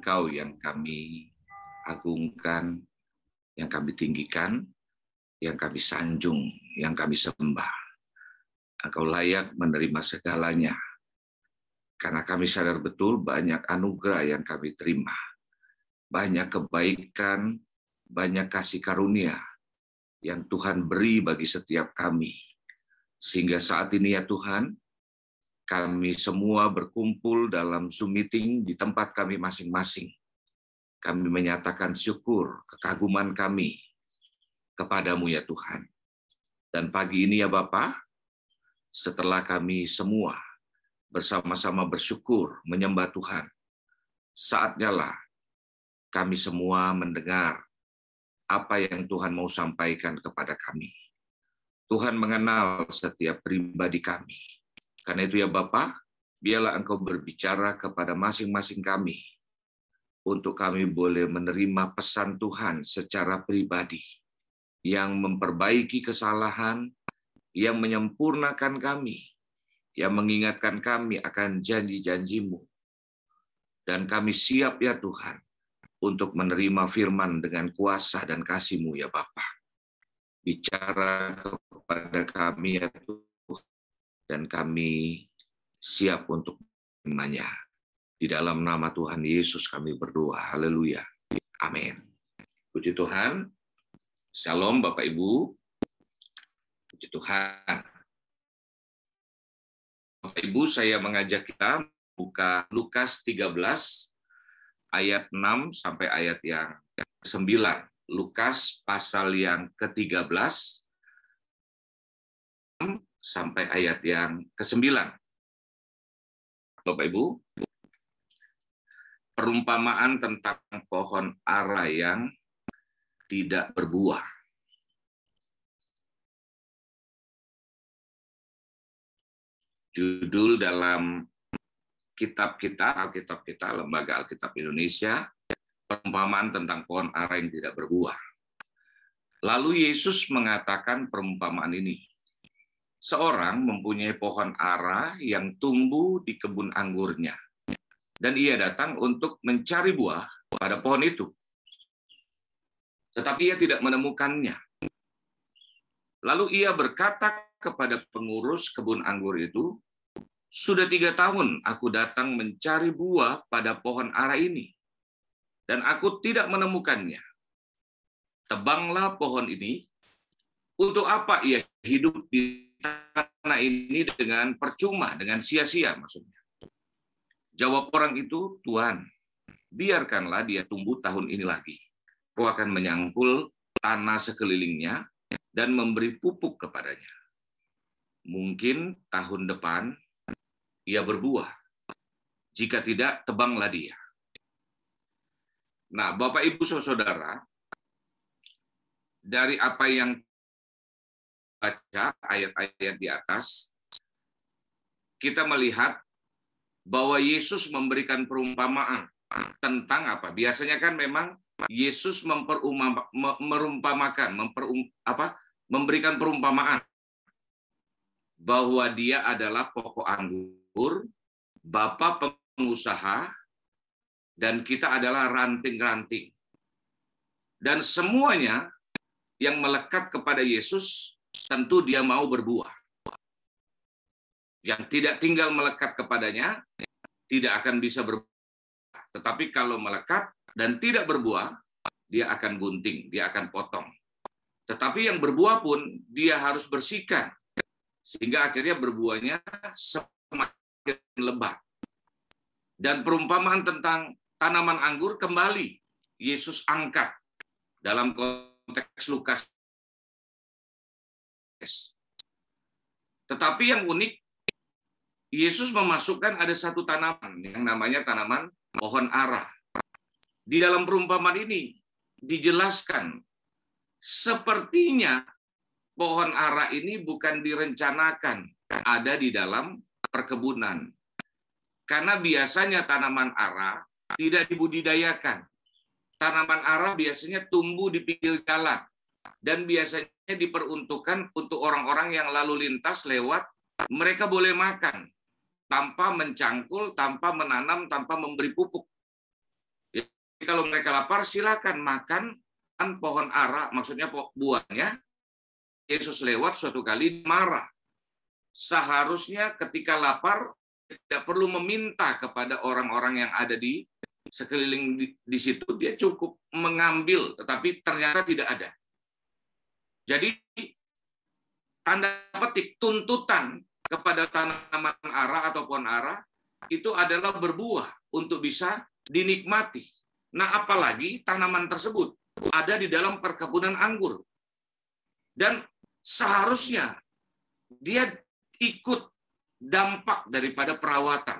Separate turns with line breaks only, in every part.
Engkau yang kami agungkan, yang kami tinggikan, yang kami sanjung, yang kami sembah. Engkau layak menerima segalanya. Karena kami sadar betul banyak anugerah yang kami terima. Banyak kebaikan, banyak kasih karunia yang Tuhan beri bagi setiap kami. Sehingga saat ini ya Tuhan, kami semua berkumpul dalam Zoom meeting di tempat kami masing-masing. Kami menyatakan syukur, kekaguman kami kepadamu ya Tuhan. Dan pagi ini ya Bapak, setelah kami semua bersama-sama bersyukur, menyembah Tuhan, saatnya lah kami semua mendengar apa yang Tuhan mau sampaikan kepada kami. Tuhan mengenal setiap pribadi kami karena itu ya Bapak, biarlah Engkau berbicara kepada masing-masing kami untuk kami boleh menerima pesan Tuhan secara pribadi yang memperbaiki kesalahan, yang menyempurnakan kami, yang mengingatkan kami akan janji-janjimu. Dan kami siap ya Tuhan untuk menerima firman dengan kuasa dan kasih-Mu ya Bapa. Bicara kepada kami ya Tuhan dan kami siap untuk menerimanya. Di dalam nama Tuhan Yesus kami berdoa. Haleluya. Amin. Puji Tuhan. Shalom Bapak Ibu. Puji Tuhan. Bapak Ibu, saya mengajak kita buka Lukas 13 ayat 6 sampai ayat yang 9. Lukas pasal yang ke-13 sampai ayat yang ke-9. Bapak Ibu, perumpamaan tentang pohon ara yang tidak berbuah. Judul dalam kitab kita, Alkitab kita, Lembaga Alkitab Indonesia, perumpamaan tentang pohon ara yang tidak berbuah. Lalu Yesus mengatakan perumpamaan ini seorang mempunyai pohon ara yang tumbuh di kebun anggurnya. Dan ia datang untuk mencari buah pada pohon itu. Tetapi ia tidak menemukannya. Lalu ia berkata kepada pengurus kebun anggur itu, sudah tiga tahun aku datang mencari buah pada pohon ara ini, dan aku tidak menemukannya. Tebanglah pohon ini, untuk apa ia hidup di tanah ini dengan percuma, dengan sia-sia maksudnya. Jawab orang itu, Tuhan, biarkanlah dia tumbuh tahun ini lagi. Kau akan menyangkul tanah sekelilingnya dan memberi pupuk kepadanya. Mungkin tahun depan ia berbuah. Jika tidak, tebanglah dia. Nah, Bapak Ibu Saudara, dari apa yang baca ayat-ayat di atas, kita melihat bahwa Yesus memberikan perumpamaan tentang apa? Biasanya kan memang Yesus merumpamakan, memperum, apa? memberikan perumpamaan bahwa dia adalah pokok anggur, bapak pengusaha, dan kita adalah ranting-ranting. Dan semuanya yang melekat kepada Yesus tentu dia mau berbuah. Yang tidak tinggal melekat kepadanya tidak akan bisa berbuah. Tetapi kalau melekat dan tidak berbuah, dia akan gunting, dia akan potong. Tetapi yang berbuah pun dia harus bersihkan sehingga akhirnya berbuahnya semakin lebat. Dan perumpamaan tentang tanaman anggur kembali Yesus angkat dalam konteks Lukas tetapi yang unik, Yesus memasukkan ada satu tanaman yang namanya tanaman pohon ara. Di dalam perumpamaan ini dijelaskan sepertinya pohon ara ini bukan direncanakan ada di dalam perkebunan. Karena biasanya tanaman ara tidak dibudidayakan. Tanaman ara biasanya tumbuh di pinggir jalan dan biasanya diperuntukkan untuk orang-orang yang lalu lintas lewat, mereka boleh makan tanpa mencangkul, tanpa menanam, tanpa memberi pupuk. kalau mereka lapar, silakan makan pohon ara, maksudnya buahnya. Yesus lewat suatu kali marah. Seharusnya ketika lapar, tidak perlu meminta kepada orang-orang yang ada di sekeliling di, di situ, dia cukup mengambil, tetapi ternyata tidak ada. Jadi tanda petik tuntutan kepada tanaman ara atau pohon ara itu adalah berbuah untuk bisa dinikmati. Nah, apalagi tanaman tersebut ada di dalam perkebunan anggur. Dan seharusnya dia ikut dampak daripada perawatan.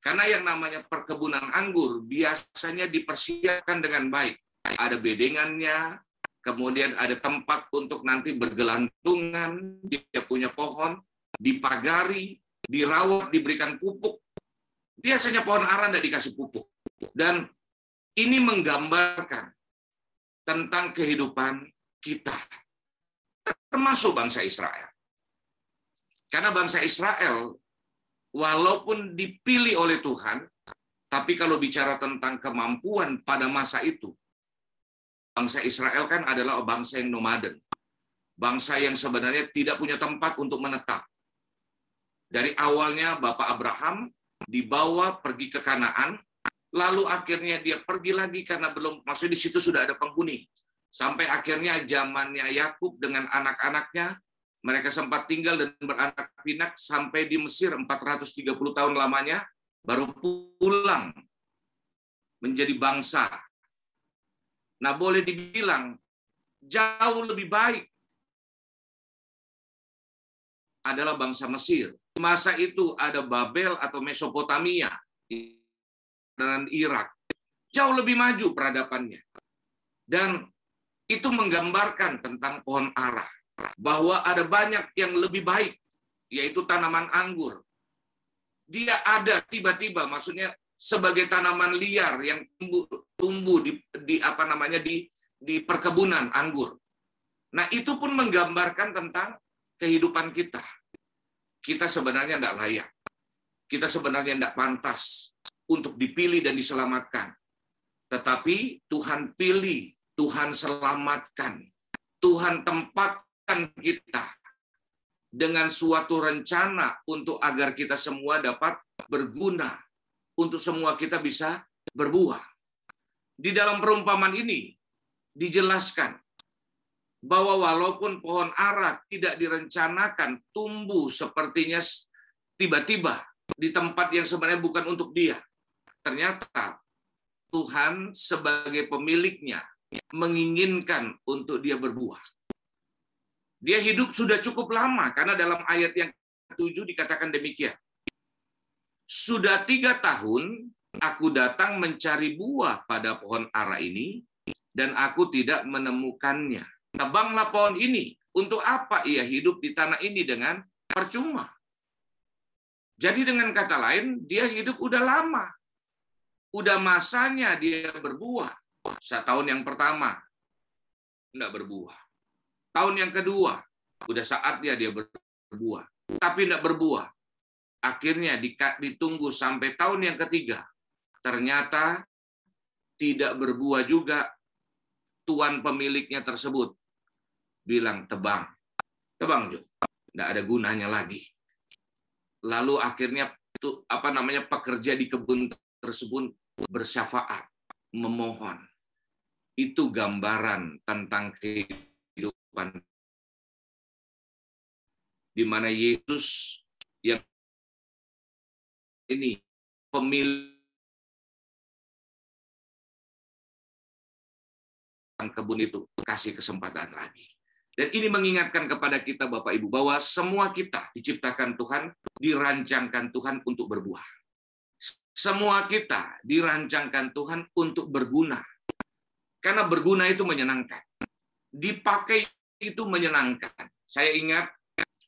Karena yang namanya perkebunan anggur biasanya dipersiapkan dengan baik. Ada bedengannya, kemudian ada tempat untuk nanti bergelantungan, dia punya pohon, dipagari, dirawat, diberikan pupuk. Biasanya pohon ara tidak dikasih pupuk. Dan ini menggambarkan tentang kehidupan kita, termasuk bangsa Israel. Karena bangsa Israel, walaupun dipilih oleh Tuhan, tapi kalau bicara tentang kemampuan pada masa itu, bangsa Israel kan adalah bangsa yang nomaden. Bangsa yang sebenarnya tidak punya tempat untuk menetap. Dari awalnya Bapak Abraham dibawa pergi ke Kanaan, lalu akhirnya dia pergi lagi karena belum maksudnya di situ sudah ada penghuni. Sampai akhirnya zamannya Yakub dengan anak-anaknya mereka sempat tinggal dan beranak pinak sampai di Mesir 430 tahun lamanya baru pulang menjadi bangsa. Nah, boleh dibilang jauh lebih baik adalah bangsa Mesir masa itu ada Babel atau Mesopotamia dan Irak. Jauh lebih maju peradabannya. Dan itu menggambarkan tentang pohon arah. Bahwa ada banyak yang lebih baik, yaitu tanaman anggur. Dia ada tiba-tiba, maksudnya sebagai tanaman liar yang tumbuh, tumbuh di, di apa namanya di di perkebunan anggur. Nah, itu pun menggambarkan tentang kehidupan kita kita sebenarnya tidak layak. Kita sebenarnya tidak pantas untuk dipilih dan diselamatkan. Tetapi Tuhan pilih, Tuhan selamatkan, Tuhan tempatkan kita dengan suatu rencana untuk agar kita semua dapat berguna, untuk semua kita bisa berbuah. Di dalam perumpamaan ini dijelaskan bahwa walaupun pohon ara tidak direncanakan tumbuh sepertinya tiba-tiba di tempat yang sebenarnya bukan untuk dia. Ternyata Tuhan sebagai pemiliknya menginginkan untuk dia berbuah. Dia hidup sudah cukup lama karena dalam ayat yang ketujuh dikatakan demikian. Sudah tiga tahun aku datang mencari buah pada pohon ara ini dan aku tidak menemukannya. Tebanglah pohon ini. Untuk apa ia hidup di tanah ini dengan percuma? Jadi dengan kata lain, dia hidup udah lama. Udah masanya dia berbuah. Tahun yang pertama, tidak berbuah. Tahun yang kedua, udah saatnya dia berbuah. Tapi tidak berbuah. Akhirnya ditunggu sampai tahun yang ketiga. Ternyata tidak berbuah juga tuan pemiliknya tersebut bilang tebang. Tebang, Jo. Tidak ada gunanya lagi. Lalu akhirnya itu apa namanya pekerja di kebun tersebut bersyafaat, memohon. Itu gambaran tentang kehidupan di mana Yesus yang ini pemilik kebun itu kasih kesempatan lagi. Dan ini mengingatkan kepada kita Bapak Ibu bahwa semua kita diciptakan Tuhan, dirancangkan Tuhan untuk berbuah. Semua kita dirancangkan Tuhan untuk berguna. Karena berguna itu menyenangkan. Dipakai itu menyenangkan. Saya ingat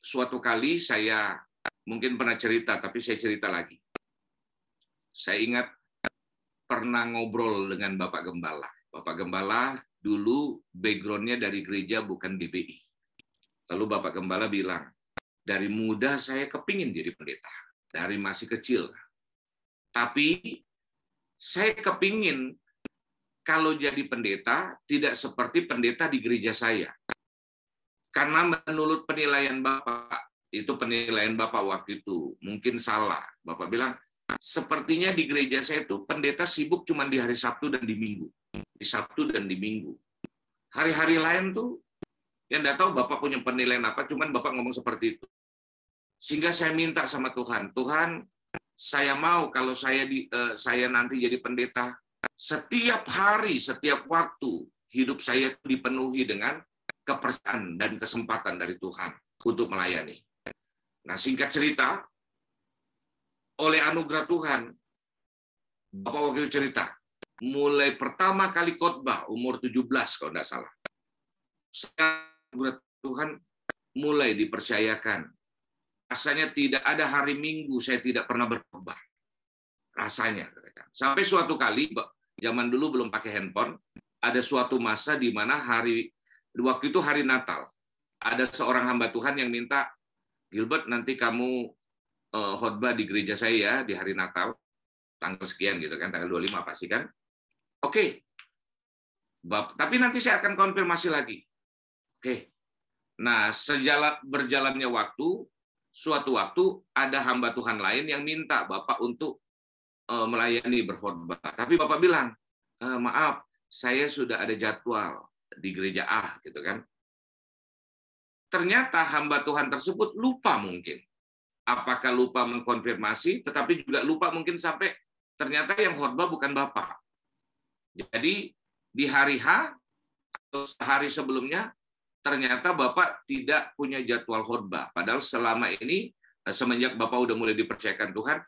suatu kali saya mungkin pernah cerita, tapi saya cerita lagi. Saya ingat pernah ngobrol dengan Bapak Gembala. Bapak Gembala dulu backgroundnya dari gereja bukan DBI. Lalu Bapak Gembala bilang, dari muda saya kepingin jadi pendeta, dari masih kecil. Tapi saya kepingin kalau jadi pendeta tidak seperti pendeta di gereja saya. Karena menurut penilaian Bapak, itu penilaian Bapak waktu itu, mungkin salah. Bapak bilang, sepertinya di gereja saya itu pendeta sibuk cuma di hari Sabtu dan di Minggu. Di Sabtu dan di Minggu. Hari-hari lain tuh, yang tidak tahu Bapak punya penilaian apa, cuman Bapak ngomong seperti itu. Sehingga saya minta sama Tuhan, Tuhan, saya mau kalau saya di, uh, saya nanti jadi pendeta, setiap hari, setiap waktu, hidup saya dipenuhi dengan kepercayaan dan kesempatan dari Tuhan untuk melayani. Nah, singkat cerita, oleh anugerah Tuhan, Bapak wakil cerita, mulai pertama kali khotbah umur 17 kalau tidak salah. Anugerah Tuhan mulai dipercayakan. Rasanya tidak ada hari Minggu saya tidak pernah berkhotbah. Rasanya. Sampai suatu kali, zaman dulu belum pakai handphone, ada suatu masa di mana hari waktu itu hari Natal. Ada seorang hamba Tuhan yang minta, Gilbert nanti kamu khotbah di gereja saya ya di hari Natal tanggal sekian gitu kan tanggal 25 pasti kan. Oke. Okay. Tapi nanti saya akan konfirmasi lagi. Oke. Okay. Nah, sejalan berjalannya waktu, suatu waktu ada hamba Tuhan lain yang minta Bapak untuk Eh, melayani berkhotbah. Tapi Bapak bilang, e, maaf, saya sudah ada jadwal di gereja A, gitu kan. Ternyata hamba Tuhan tersebut lupa mungkin. Apakah lupa mengkonfirmasi, tetapi juga lupa mungkin sampai ternyata yang khotbah bukan Bapak. Jadi di hari H atau sehari sebelumnya ternyata Bapak tidak punya jadwal khotbah. Padahal selama ini eh, semenjak Bapak udah mulai dipercayakan Tuhan,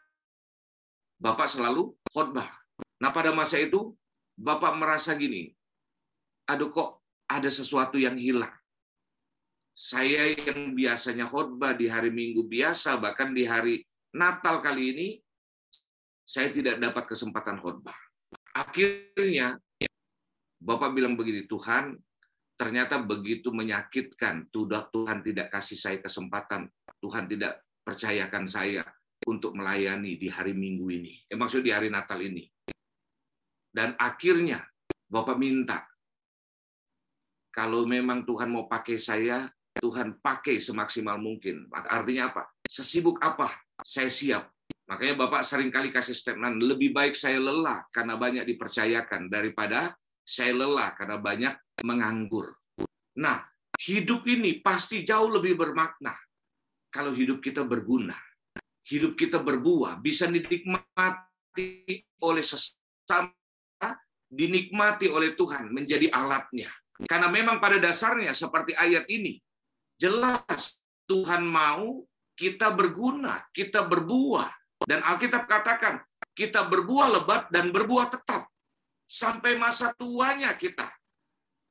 Bapak selalu khotbah. Nah pada masa itu Bapak merasa gini, aduh kok ada sesuatu yang hilang. Saya yang biasanya khotbah di hari Minggu biasa, bahkan di hari Natal kali ini, saya tidak dapat kesempatan khotbah. Akhirnya Bapak bilang begini, Tuhan, ternyata begitu menyakitkan. Tuhan tidak kasih saya kesempatan. Tuhan tidak percayakan saya untuk melayani di hari Minggu ini. Eh, maksud di hari Natal ini. Dan akhirnya Bapak minta, kalau memang Tuhan mau pakai saya, Tuhan pakai semaksimal mungkin. Artinya apa? Sesibuk apa? Saya siap. Makanya Bapak sering kali kasih statement, lebih baik saya lelah karena banyak dipercayakan daripada saya lelah karena banyak menganggur. Nah, hidup ini pasti jauh lebih bermakna kalau hidup kita berguna hidup kita berbuah, bisa dinikmati oleh sesama, dinikmati oleh Tuhan, menjadi alatnya. Karena memang pada dasarnya seperti ayat ini, jelas Tuhan mau kita berguna, kita berbuah. Dan Alkitab katakan, kita berbuah lebat dan berbuah tetap. Sampai masa tuanya kita.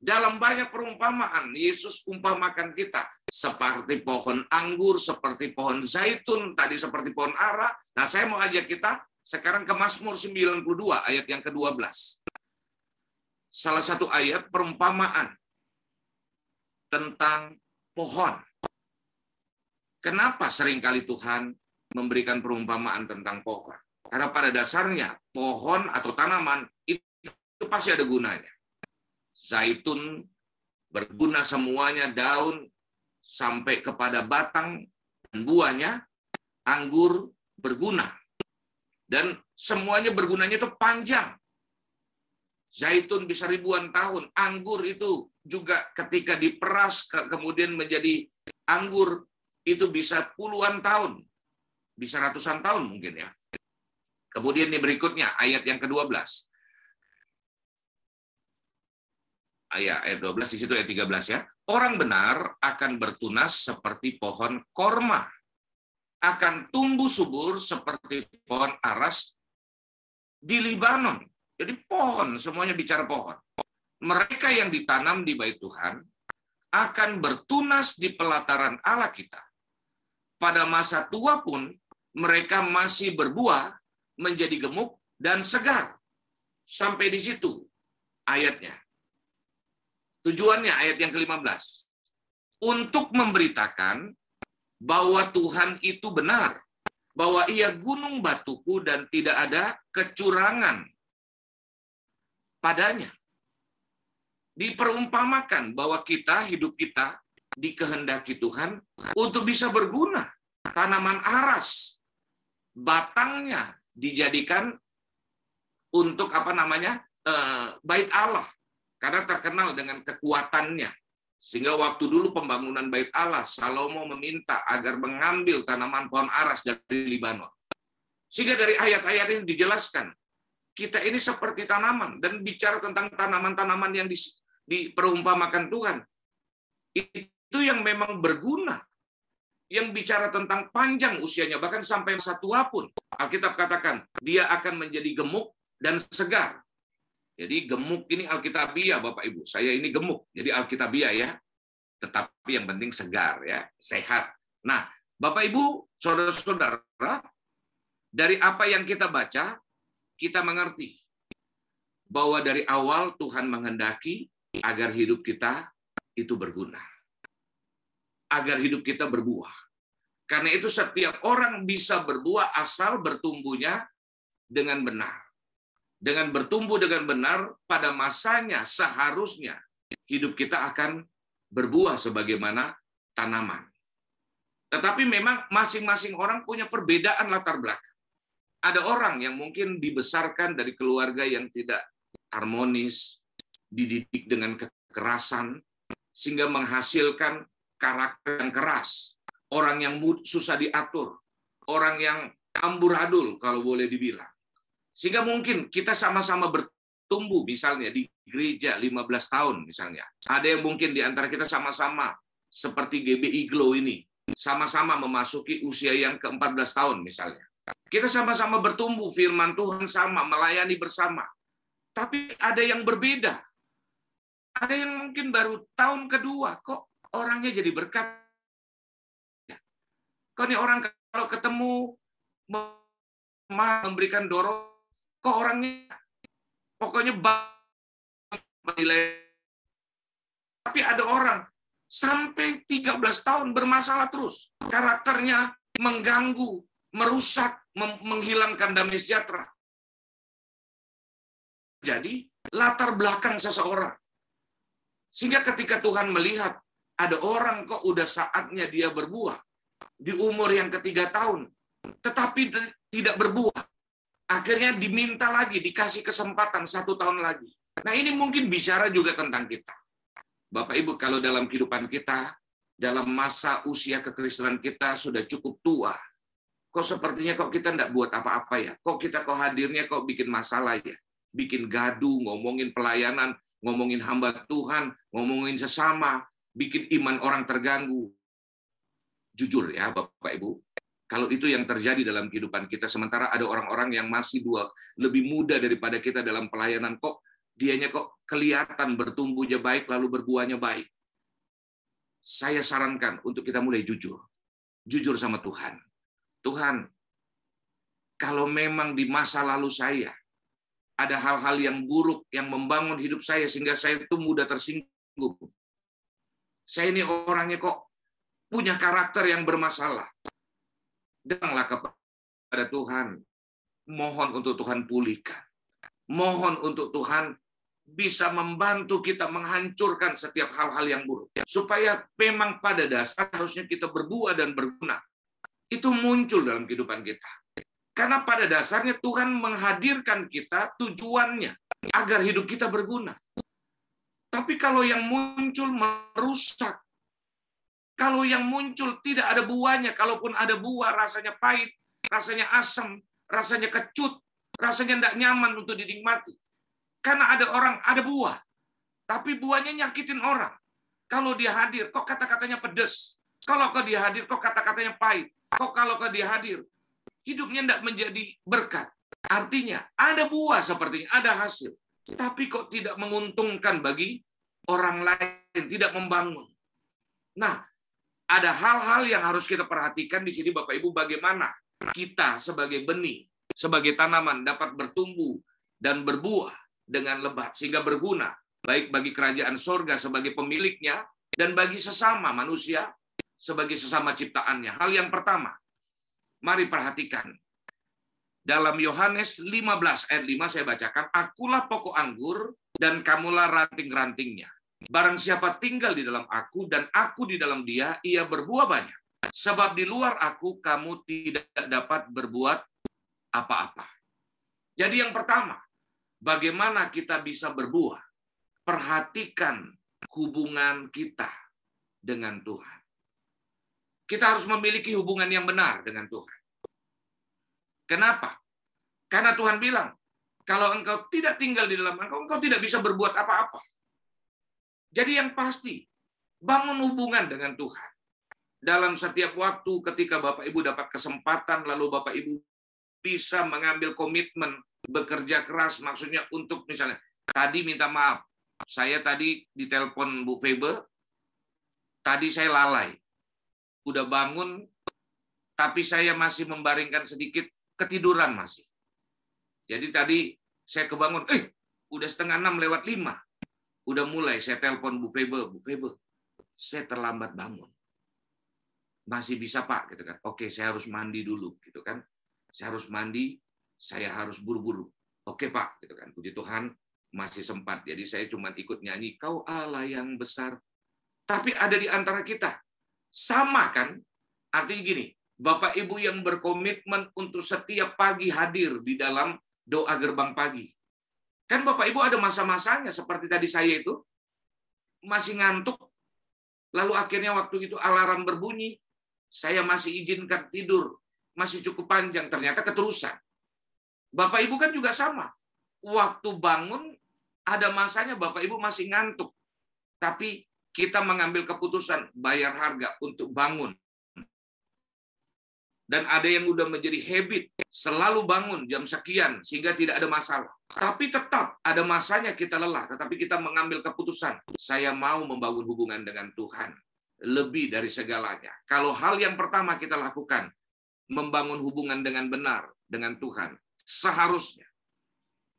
Dalam banyak perumpamaan, Yesus umpamakan kita seperti pohon anggur, seperti pohon zaitun, tadi seperti pohon ara. Nah, saya mau ajak kita sekarang ke Mazmur 92 ayat yang ke-12. Salah satu ayat perumpamaan tentang pohon. Kenapa sering kali Tuhan memberikan perumpamaan tentang pohon? Karena pada dasarnya pohon atau tanaman itu pasti ada gunanya zaitun berguna semuanya daun sampai kepada batang dan buahnya anggur berguna dan semuanya bergunanya itu panjang zaitun bisa ribuan tahun anggur itu juga ketika diperas kemudian menjadi anggur itu bisa puluhan tahun bisa ratusan tahun mungkin ya kemudian ini berikutnya ayat yang ke-12 ayat ayat 12 di situ ayat 13 ya. Orang benar akan bertunas seperti pohon korma. Akan tumbuh subur seperti pohon aras di Libanon. Jadi pohon, semuanya bicara pohon. Mereka yang ditanam di bait Tuhan akan bertunas di pelataran Allah kita. Pada masa tua pun mereka masih berbuah menjadi gemuk dan segar. Sampai di situ ayatnya. Tujuannya ayat yang ke-15. Untuk memberitakan bahwa Tuhan itu benar, bahwa ia gunung batuku dan tidak ada kecurangan padanya. Diperumpamakan bahwa kita, hidup kita, dikehendaki Tuhan untuk bisa berguna. Tanaman aras, batangnya dijadikan untuk apa namanya? Eh, bait Allah. Karena terkenal dengan kekuatannya. Sehingga waktu dulu pembangunan bait Allah Salomo meminta agar mengambil tanaman pohon aras dari Libanon. Sehingga dari ayat-ayat ini dijelaskan kita ini seperti tanaman. Dan bicara tentang tanaman-tanaman yang diperumpamakan Tuhan itu yang memang berguna yang bicara tentang panjang usianya, bahkan sampai masa tua pun. Alkitab katakan, dia akan menjadi gemuk dan segar. Jadi gemuk ini Alkitabiah, Bapak Ibu. Saya ini gemuk, jadi Alkitabiah ya. Tetapi yang penting segar ya, sehat. Nah, Bapak Ibu, saudara-saudara, dari apa yang kita baca, kita mengerti bahwa dari awal Tuhan menghendaki agar hidup kita itu berguna. Agar hidup kita berbuah. Karena itu setiap orang bisa berbuah asal bertumbuhnya dengan benar. Dengan bertumbuh dengan benar pada masanya seharusnya hidup kita akan berbuah sebagaimana tanaman. Tetapi memang masing-masing orang punya perbedaan latar belakang. Ada orang yang mungkin dibesarkan dari keluarga yang tidak harmonis, dididik dengan kekerasan, sehingga menghasilkan karakter yang keras, orang yang susah diatur, orang yang amburadul kalau boleh dibilang. Sehingga mungkin kita sama-sama bertumbuh misalnya di gereja 15 tahun misalnya. Ada yang mungkin di antara kita sama-sama seperti GBI Glow ini, sama-sama memasuki usia yang ke-14 tahun misalnya. Kita sama-sama bertumbuh, firman Tuhan sama, melayani bersama. Tapi ada yang berbeda. Ada yang mungkin baru tahun kedua, kok orangnya jadi berkat Kok nih orang kalau ketemu memberikan dorong, kok orangnya pokoknya nilai. Tapi ada orang sampai 13 tahun bermasalah terus. Karakternya mengganggu, merusak, menghilangkan damai sejahtera. Jadi, latar belakang seseorang. Sehingga ketika Tuhan melihat ada orang kok udah saatnya dia berbuah, di umur yang ketiga tahun, tetapi tidak berbuah. Akhirnya diminta lagi, dikasih kesempatan satu tahun lagi. Nah ini mungkin bicara juga tentang kita. Bapak Ibu, kalau dalam kehidupan kita, dalam masa usia kekristenan kita sudah cukup tua, kok sepertinya kok kita tidak buat apa-apa ya? Kok kita kok hadirnya kok bikin masalah ya? Bikin gaduh, ngomongin pelayanan, ngomongin hamba Tuhan, ngomongin sesama, bikin iman orang terganggu jujur ya Bapak Ibu, kalau itu yang terjadi dalam kehidupan kita, sementara ada orang-orang yang masih dua lebih muda daripada kita dalam pelayanan, kok dianya kok kelihatan bertumbuhnya baik, lalu berbuahnya baik. Saya sarankan untuk kita mulai jujur. Jujur sama Tuhan. Tuhan, kalau memang di masa lalu saya ada hal-hal yang buruk yang membangun hidup saya sehingga saya itu mudah tersinggung. Saya ini orangnya kok punya karakter yang bermasalah. Datanglah kepada Tuhan. Mohon untuk Tuhan pulihkan. Mohon untuk Tuhan bisa membantu kita menghancurkan setiap hal-hal yang buruk. Supaya memang pada dasar harusnya kita berbuah dan berguna. Itu muncul dalam kehidupan kita. Karena pada dasarnya Tuhan menghadirkan kita tujuannya agar hidup kita berguna. Tapi kalau yang muncul merusak kalau yang muncul tidak ada buahnya, kalaupun ada buah rasanya pahit, rasanya asam, rasanya kecut, rasanya tidak nyaman untuk dinikmati. Karena ada orang, ada buah. Tapi buahnya nyakitin orang. Kalau dia hadir, kok kata-katanya pedes. Kalau kok dia hadir, kok kata-katanya pahit. Kok kalau kok dia hadir, hidupnya tidak menjadi berkat. Artinya, ada buah sepertinya, ada hasil. Tapi kok tidak menguntungkan bagi orang lain, tidak membangun. Nah, ada hal-hal yang harus kita perhatikan di sini Bapak Ibu bagaimana kita sebagai benih, sebagai tanaman dapat bertumbuh dan berbuah dengan lebat sehingga berguna baik bagi kerajaan sorga sebagai pemiliknya dan bagi sesama manusia sebagai sesama ciptaannya. Hal yang pertama, mari perhatikan Dalam Yohanes 15 ayat 5 saya bacakan, Akulah pokok anggur dan kamulah ranting-rantingnya. Barang siapa tinggal di dalam aku dan aku di dalam dia, ia berbuah banyak. Sebab di luar aku kamu tidak dapat berbuat apa-apa. Jadi yang pertama, bagaimana kita bisa berbuah? Perhatikan hubungan kita dengan Tuhan. Kita harus memiliki hubungan yang benar dengan Tuhan. Kenapa? Karena Tuhan bilang, kalau engkau tidak tinggal di dalam engkau, engkau tidak bisa berbuat apa-apa. Jadi yang pasti, bangun hubungan dengan Tuhan. Dalam setiap waktu ketika Bapak Ibu dapat kesempatan, lalu Bapak Ibu bisa mengambil komitmen, bekerja keras, maksudnya untuk misalnya, tadi minta maaf, saya tadi ditelepon Bu Faber, tadi saya lalai. Udah bangun, tapi saya masih membaringkan sedikit ketiduran masih. Jadi tadi saya kebangun, eh udah setengah enam lewat lima. Udah mulai saya telepon Bu Febe, Bu Febe, saya terlambat bangun. Masih bisa Pak, gitu kan. Oke, saya harus mandi dulu, gitu kan. Saya harus mandi, saya harus buru-buru. Oke Pak, gitu kan. Puji Tuhan, masih sempat. Jadi saya cuma ikut nyanyi, kau Allah yang besar. Tapi ada di antara kita. Sama kan? Artinya gini, Bapak Ibu yang berkomitmen untuk setiap pagi hadir di dalam doa gerbang pagi. Kan Bapak Ibu ada masa-masanya seperti tadi saya itu masih ngantuk. Lalu akhirnya waktu itu alarm berbunyi, saya masih izinkan tidur, masih cukup panjang, ternyata keterusan. Bapak Ibu kan juga sama. Waktu bangun ada masanya Bapak Ibu masih ngantuk. Tapi kita mengambil keputusan bayar harga untuk bangun dan ada yang udah menjadi habit selalu bangun jam sekian sehingga tidak ada masalah. Tapi tetap ada masanya kita lelah, tetapi kita mengambil keputusan, saya mau membangun hubungan dengan Tuhan lebih dari segalanya. Kalau hal yang pertama kita lakukan membangun hubungan dengan benar dengan Tuhan, seharusnya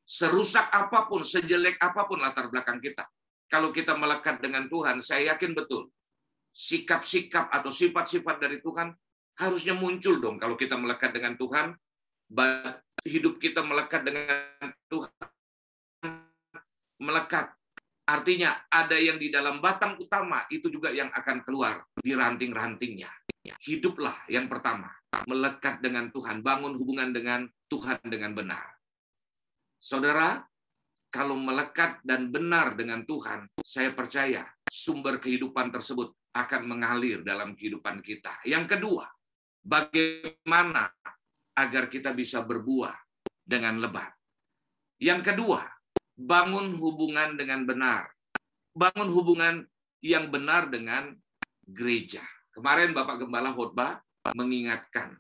serusak apa pun, sejelek apa pun latar belakang kita, kalau kita melekat dengan Tuhan, saya yakin betul sikap-sikap atau sifat-sifat dari Tuhan harusnya muncul dong kalau kita melekat dengan Tuhan, hidup kita melekat dengan Tuhan, melekat. Artinya ada yang di dalam batang utama itu juga yang akan keluar di ranting-rantingnya. Hiduplah yang pertama, melekat dengan Tuhan, bangun hubungan dengan Tuhan dengan benar. Saudara, kalau melekat dan benar dengan Tuhan, saya percaya sumber kehidupan tersebut akan mengalir dalam kehidupan kita. Yang kedua, bagaimana agar kita bisa berbuah dengan lebat. Yang kedua, bangun hubungan dengan benar. Bangun hubungan yang benar dengan gereja. Kemarin Bapak Gembala khotbah mengingatkan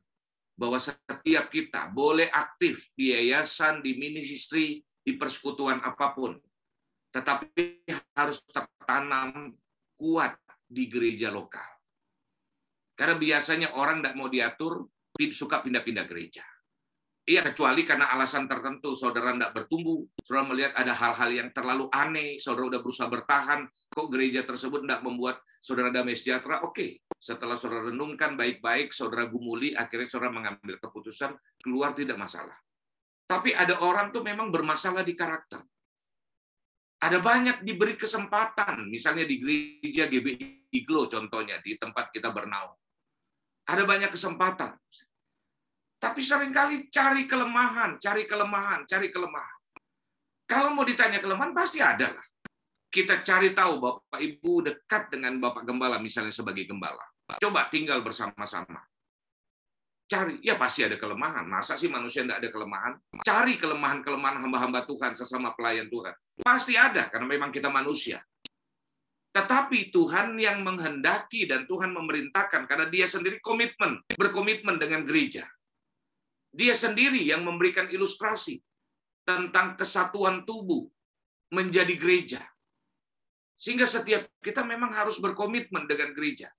bahwa setiap kita boleh aktif di yayasan, di ministry, di persekutuan apa pun. Tetapi harus tertanam kuat di gereja lokal. Karena biasanya orang tidak mau diatur, suka pindah-pindah gereja. Iya, kecuali karena alasan tertentu, saudara tidak bertumbuh, saudara melihat ada hal-hal yang terlalu aneh, saudara sudah berusaha bertahan, kok gereja tersebut tidak membuat saudara damai sejahtera, oke. Setelah saudara renungkan baik-baik, saudara gumuli, akhirnya saudara mengambil keputusan, keluar tidak masalah. Tapi ada orang tuh memang bermasalah di karakter. Ada banyak diberi kesempatan, misalnya di gereja GBI Iglo contohnya, di tempat kita bernaung. Ada banyak kesempatan. Tapi sering kali cari kelemahan, cari kelemahan, cari kelemahan. Kalau mau ditanya kelemahan, pasti ada lah. Kita cari tahu Bapak Ibu dekat dengan Bapak Gembala, misalnya sebagai Gembala. Coba tinggal bersama-sama. Cari, ya pasti ada kelemahan. Masa sih manusia tidak ada kelemahan? Cari kelemahan-kelemahan hamba-hamba Tuhan sesama pelayan Tuhan. Pasti ada, karena memang kita manusia. Tetapi Tuhan yang menghendaki dan Tuhan memerintahkan karena dia sendiri komitmen, berkomitmen dengan gereja. Dia sendiri yang memberikan ilustrasi tentang kesatuan tubuh menjadi gereja. Sehingga setiap kita memang harus berkomitmen dengan gereja.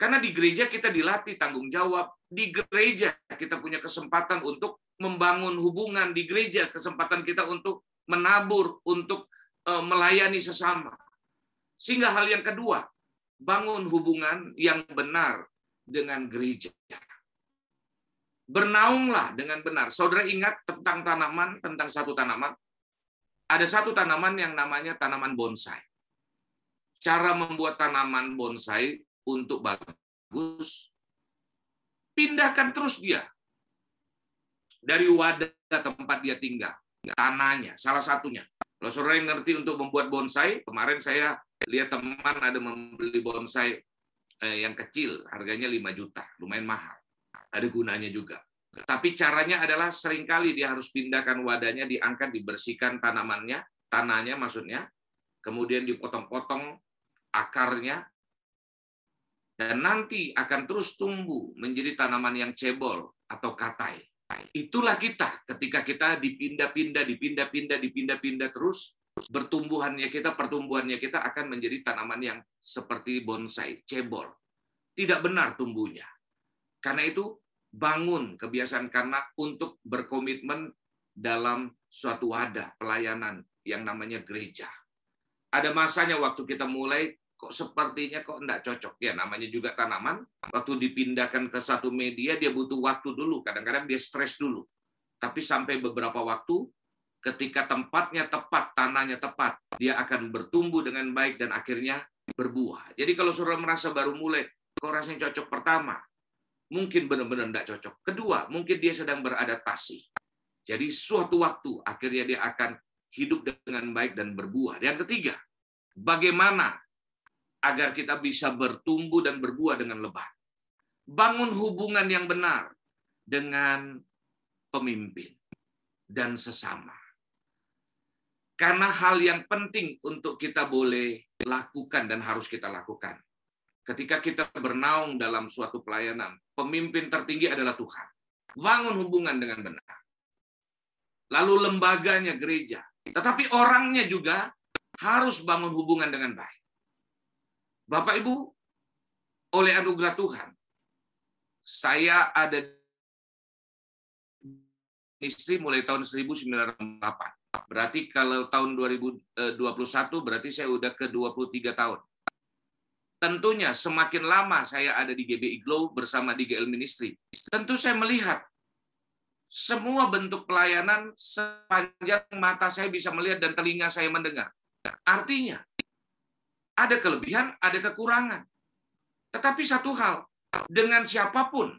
Karena di gereja kita dilatih tanggung jawab, di gereja kita punya kesempatan untuk membangun hubungan di gereja, kesempatan kita untuk menabur, untuk eh, melayani sesama. Sehingga hal yang kedua, bangun hubungan yang benar dengan gereja. Bernaunglah dengan benar. Saudara ingat tentang tanaman, tentang satu tanaman? Ada satu tanaman yang namanya tanaman bonsai. Cara membuat tanaman bonsai untuk bagus, pindahkan terus dia dari wadah tempat dia tinggal, tanahnya, salah satunya. Kalau saudara yang ngerti untuk membuat bonsai, kemarin saya lihat teman ada membeli bonsai eh, yang kecil, harganya 5 juta, lumayan mahal ada gunanya juga. Tapi caranya adalah sering kali dia harus pindahkan wadahnya, diangkat, dibersihkan tanamannya, tanahnya maksudnya, kemudian dipotong-potong akarnya, dan nanti akan terus tumbuh menjadi tanaman yang cebol atau katai. Itulah kita ketika kita dipindah-pindah, dipindah-pindah, dipindah-pindah terus, bertumbuhannya kita, pertumbuhannya kita akan menjadi tanaman yang seperti bonsai, cebol. Tidak benar tumbuhnya. Karena itu bangun kebiasaan karena untuk berkomitmen dalam suatu wadah pelayanan yang namanya gereja. Ada masanya waktu kita mulai kok sepertinya kok enggak cocok. Ya namanya juga tanaman, waktu dipindahkan ke satu media dia butuh waktu dulu, kadang-kadang dia stres dulu. Tapi sampai beberapa waktu ketika tempatnya tepat, tanahnya tepat, dia akan bertumbuh dengan baik dan akhirnya berbuah. Jadi kalau saudara merasa baru mulai, kok rasanya cocok pertama, mungkin benar-benar tidak cocok. Kedua, mungkin dia sedang beradaptasi. Jadi suatu waktu akhirnya dia akan hidup dengan baik dan berbuah. Yang ketiga, bagaimana agar kita bisa bertumbuh dan berbuah dengan lebat. Bangun hubungan yang benar dengan pemimpin dan sesama. Karena hal yang penting untuk kita boleh lakukan dan harus kita lakukan ketika kita bernaung dalam suatu pelayanan, pemimpin tertinggi adalah Tuhan. Bangun hubungan dengan benar. Lalu lembaganya gereja. Tetapi orangnya juga harus bangun hubungan dengan baik. Bapak Ibu, oleh anugerah Tuhan, saya ada istri mulai tahun 1998. Berarti kalau tahun 2021 berarti saya udah ke 23 tahun. Tentunya semakin lama saya ada di GBI Glow bersama di GL Ministry, tentu saya melihat semua bentuk pelayanan sepanjang mata saya bisa melihat dan telinga saya mendengar. Artinya, ada kelebihan, ada kekurangan. Tetapi satu hal, dengan siapa pun,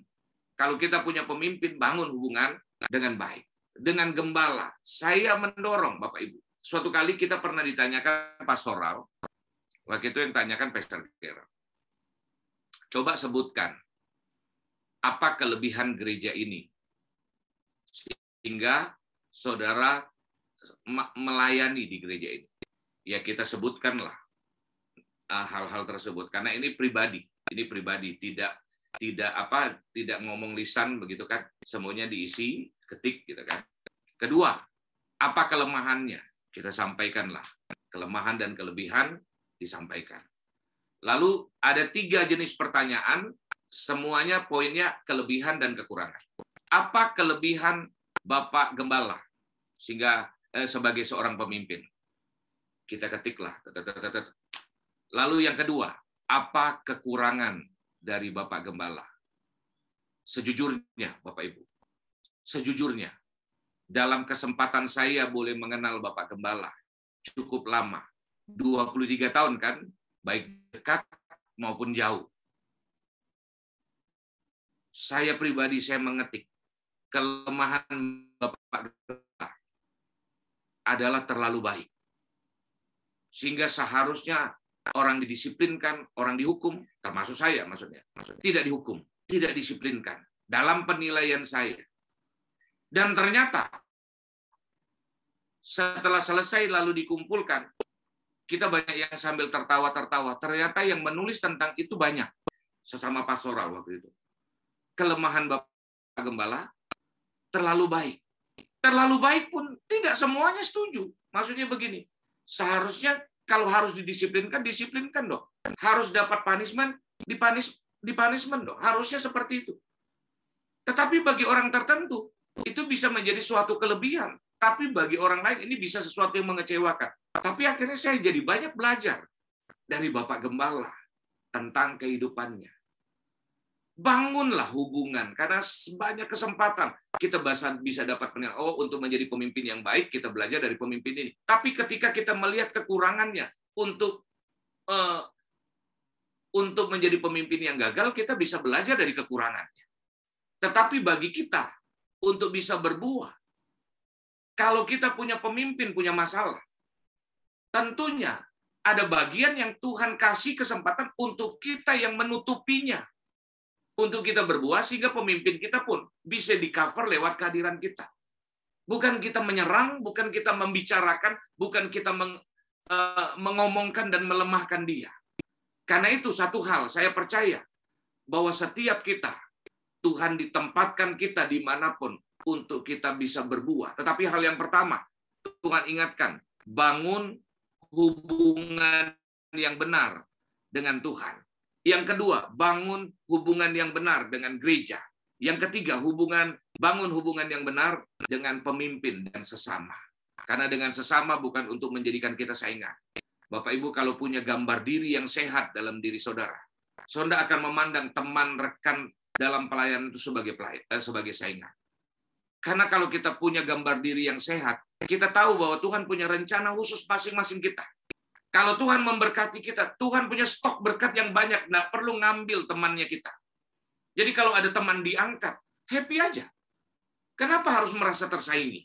kalau kita punya pemimpin, bangun hubungan dengan baik. Dengan gembala, saya mendorong Bapak Ibu. Suatu kali kita pernah ditanyakan pastoral, Waktu itu yang tanyakan Pastor Kira. Coba sebutkan apa kelebihan gereja ini sehingga saudara melayani di gereja ini. Ya kita sebutkanlah hal-hal tersebut karena ini pribadi, ini pribadi tidak tidak apa tidak ngomong lisan begitu kan semuanya diisi ketik gitu kan kedua apa kelemahannya kita sampaikanlah kelemahan dan kelebihan disampaikan. Lalu ada tiga jenis pertanyaan, semuanya poinnya kelebihan dan kekurangan. Apa kelebihan Bapak Gembala sehingga eh, sebagai seorang pemimpin? Kita ketiklah. Lalu yang kedua, apa kekurangan dari Bapak Gembala? Sejujurnya, Bapak Ibu. Sejujurnya, dalam kesempatan saya boleh mengenal Bapak Gembala cukup lama 23 tahun kan, baik dekat maupun jauh. Saya pribadi saya mengetik kelemahan Bapak adalah terlalu baik. Sehingga seharusnya orang didisiplinkan, orang dihukum, termasuk saya maksudnya. Tidak dihukum, tidak disiplinkan. Dalam penilaian saya. Dan ternyata setelah selesai lalu dikumpulkan, kita banyak yang sambil tertawa-tertawa. Ternyata yang menulis tentang itu banyak. Sesama pastoral waktu itu. Kelemahan Bapak Gembala terlalu baik. Terlalu baik pun tidak semuanya setuju. Maksudnya begini, seharusnya kalau harus didisiplinkan, disiplinkan dong. Harus dapat punishment, dipanis, dipunishment dong. Harusnya seperti itu. Tetapi bagi orang tertentu, itu bisa menjadi suatu kelebihan. Tapi bagi orang lain ini bisa sesuatu yang mengecewakan. Tapi akhirnya saya jadi banyak belajar dari Bapak Gembala tentang kehidupannya. Bangunlah hubungan. Karena banyak kesempatan. Kita bisa dapat penilaian oh untuk menjadi pemimpin yang baik kita belajar dari pemimpin ini. Tapi ketika kita melihat kekurangannya untuk uh, untuk menjadi pemimpin yang gagal kita bisa belajar dari kekurangannya. Tetapi bagi kita untuk bisa berbuah kalau kita punya pemimpin punya masalah tentunya ada bagian yang Tuhan kasih kesempatan untuk kita yang menutupinya untuk kita berbuah sehingga pemimpin kita pun bisa di cover lewat kehadiran kita. Bukan kita menyerang, bukan kita membicarakan, bukan kita meng, uh, mengomongkan dan melemahkan dia. Karena itu satu hal, saya percaya bahwa setiap kita, Tuhan ditempatkan kita di mana pun untuk kita bisa berbuah. Tetapi hal yang pertama, Tuhan ingatkan, bangun hubungan yang benar dengan Tuhan. Yang kedua, bangun hubungan yang benar dengan gereja. Yang ketiga, hubungan bangun hubungan yang benar dengan pemimpin dan sesama. Karena dengan sesama bukan untuk menjadikan kita saingan. Bapak Ibu kalau punya gambar diri yang sehat dalam diri saudara, saudara akan memandang teman rekan dalam pelayanan itu sebagai pelayan, eh, sebagai saingan. Karena kalau kita punya gambar diri yang sehat, kita tahu bahwa Tuhan punya rencana khusus masing-masing kita. Kalau Tuhan memberkati kita, Tuhan punya stok berkat yang banyak, nggak perlu ngambil temannya kita. Jadi kalau ada teman diangkat, happy aja. Kenapa harus merasa tersaingi?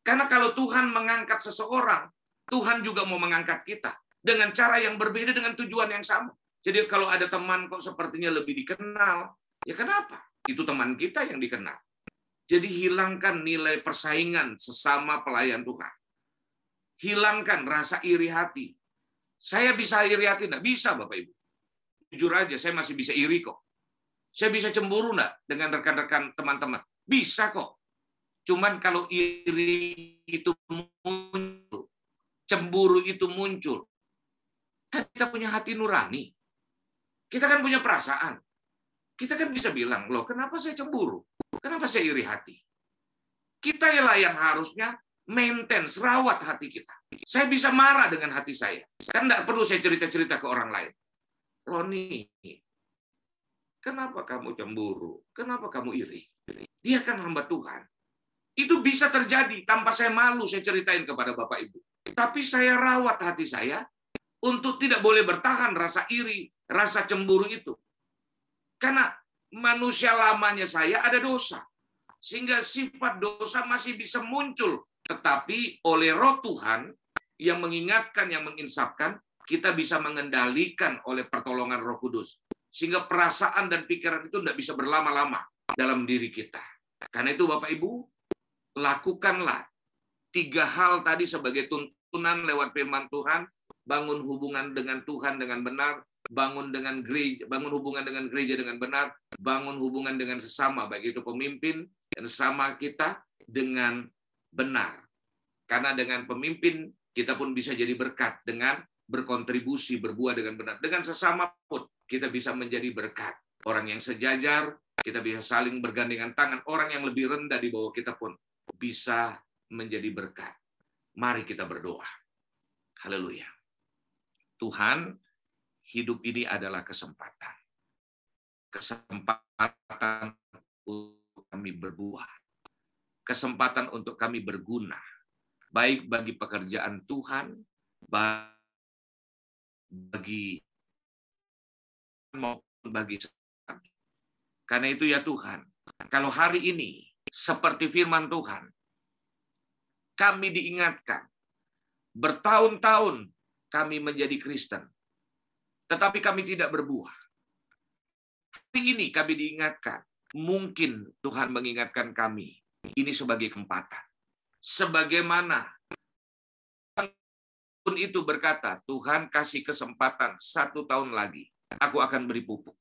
Karena kalau Tuhan mengangkat seseorang, Tuhan juga mau mengangkat kita dengan cara yang berbeda dengan tujuan yang sama. Jadi kalau ada teman kok sepertinya lebih dikenal, ya kenapa? Itu teman kita yang dikenal. Jadi hilangkan nilai persaingan sesama pelayan Tuhan. Hilangkan rasa iri hati. Saya bisa iri hati? Nggak bisa, Bapak Ibu. Jujur aja, saya masih bisa iri kok. Saya bisa cemburu nggak dengan rekan-rekan teman-teman? Bisa kok. Cuman kalau iri itu muncul, cemburu itu muncul, kan kita punya hati nurani. Kita kan punya perasaan. Kita kan bisa bilang, loh kenapa saya cemburu? Kenapa saya iri hati? Kita lah yang harusnya maintain, rawat hati kita. Saya bisa marah dengan hati saya. Kan tidak perlu saya cerita-cerita ke orang lain. Roni, kenapa kamu cemburu? Kenapa kamu iri? Dia kan hamba Tuhan. Itu bisa terjadi tanpa saya malu saya ceritain kepada Bapak Ibu. Tapi saya rawat hati saya untuk tidak boleh bertahan rasa iri, rasa cemburu itu. Karena manusia lamanya saya ada dosa. Sehingga sifat dosa masih bisa muncul tetapi oleh roh Tuhan yang mengingatkan, yang menginsapkan, kita bisa mengendalikan oleh pertolongan roh kudus. Sehingga perasaan dan pikiran itu tidak bisa berlama-lama dalam diri kita. Karena itu Bapak Ibu, lakukanlah tiga hal tadi sebagai tuntunan lewat firman Tuhan, bangun hubungan dengan Tuhan dengan benar, bangun dengan gereja, bangun hubungan dengan gereja dengan benar, bangun hubungan dengan sesama, baik itu pemimpin dan sesama kita dengan benar. Karena dengan pemimpin kita pun bisa jadi berkat dengan berkontribusi, berbuah dengan benar. Dengan sesama pun kita bisa menjadi berkat. Orang yang sejajar, kita bisa saling bergandengan tangan. Orang yang lebih rendah di bawah kita pun bisa menjadi berkat. Mari kita berdoa. Haleluya. Tuhan, hidup ini adalah kesempatan. Kesempatan untuk kami berbuah kesempatan untuk kami berguna, baik bagi pekerjaan Tuhan, bagi maupun bagi kami. Karena itu ya Tuhan, kalau hari ini seperti firman Tuhan, kami diingatkan bertahun-tahun kami menjadi Kristen, tetapi kami tidak berbuah. Hari ini kami diingatkan, mungkin Tuhan mengingatkan kami ini sebagai kesempatan. Sebagaimana pun itu berkata, Tuhan kasih kesempatan satu tahun lagi, aku akan beri pupuk.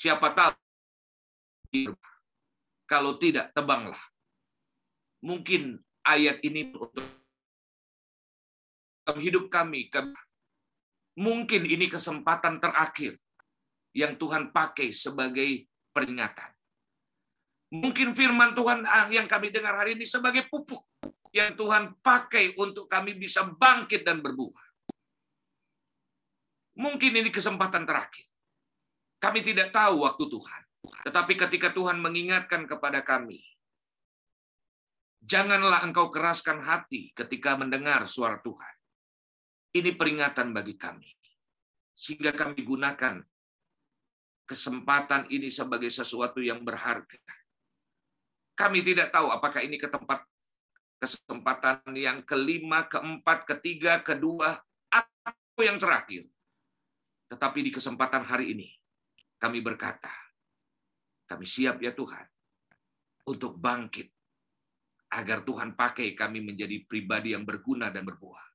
Siapa tahu, kalau tidak, tebanglah. Mungkin ayat ini untuk hidup kami, mungkin ini kesempatan terakhir yang Tuhan pakai sebagai peringatan. Mungkin firman Tuhan ah, yang kami dengar hari ini sebagai pupuk yang Tuhan pakai untuk kami bisa bangkit dan berbuah. Mungkin ini kesempatan terakhir. Kami tidak tahu waktu Tuhan. Tetapi ketika Tuhan mengingatkan kepada kami, janganlah engkau keraskan hati ketika mendengar suara Tuhan. Ini peringatan bagi kami. Sehingga kami gunakan kesempatan ini sebagai sesuatu yang berharga. Kami tidak tahu apakah ini ke tempat kesempatan yang kelima, keempat, ketiga, kedua, atau yang terakhir. Tetapi di kesempatan hari ini, kami berkata, kami siap ya Tuhan, untuk bangkit, agar Tuhan pakai kami menjadi pribadi yang berguna dan berbuah.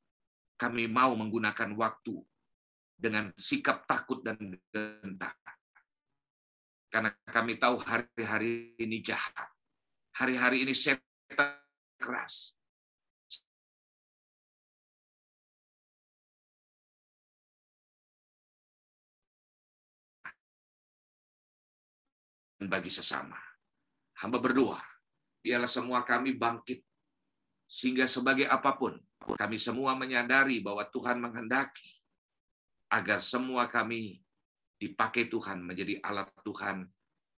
Kami mau menggunakan waktu dengan sikap takut dan gentar. Karena kami tahu hari-hari ini jahat. Hari-hari ini setan keras. bagi sesama. Hamba berdoa, biarlah semua kami bangkit, sehingga sebagai apa pun, kami semua menyadari bahwa Tuhan menghendaki agar semua kami dipakai Tuhan menjadi alat Tuhan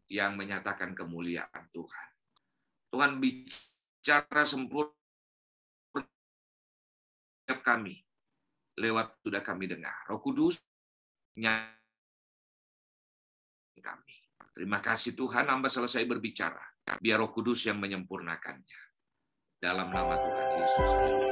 yang menyatakan kemuliaan Tuhan. Tuhan bicara sempurna kami lewat sudah kami dengar. Roh Kudus kami. Terima kasih Tuhan, hamba selesai berbicara. Biar Roh Kudus yang menyempurnakannya. Dalam nama Tuhan Yesus.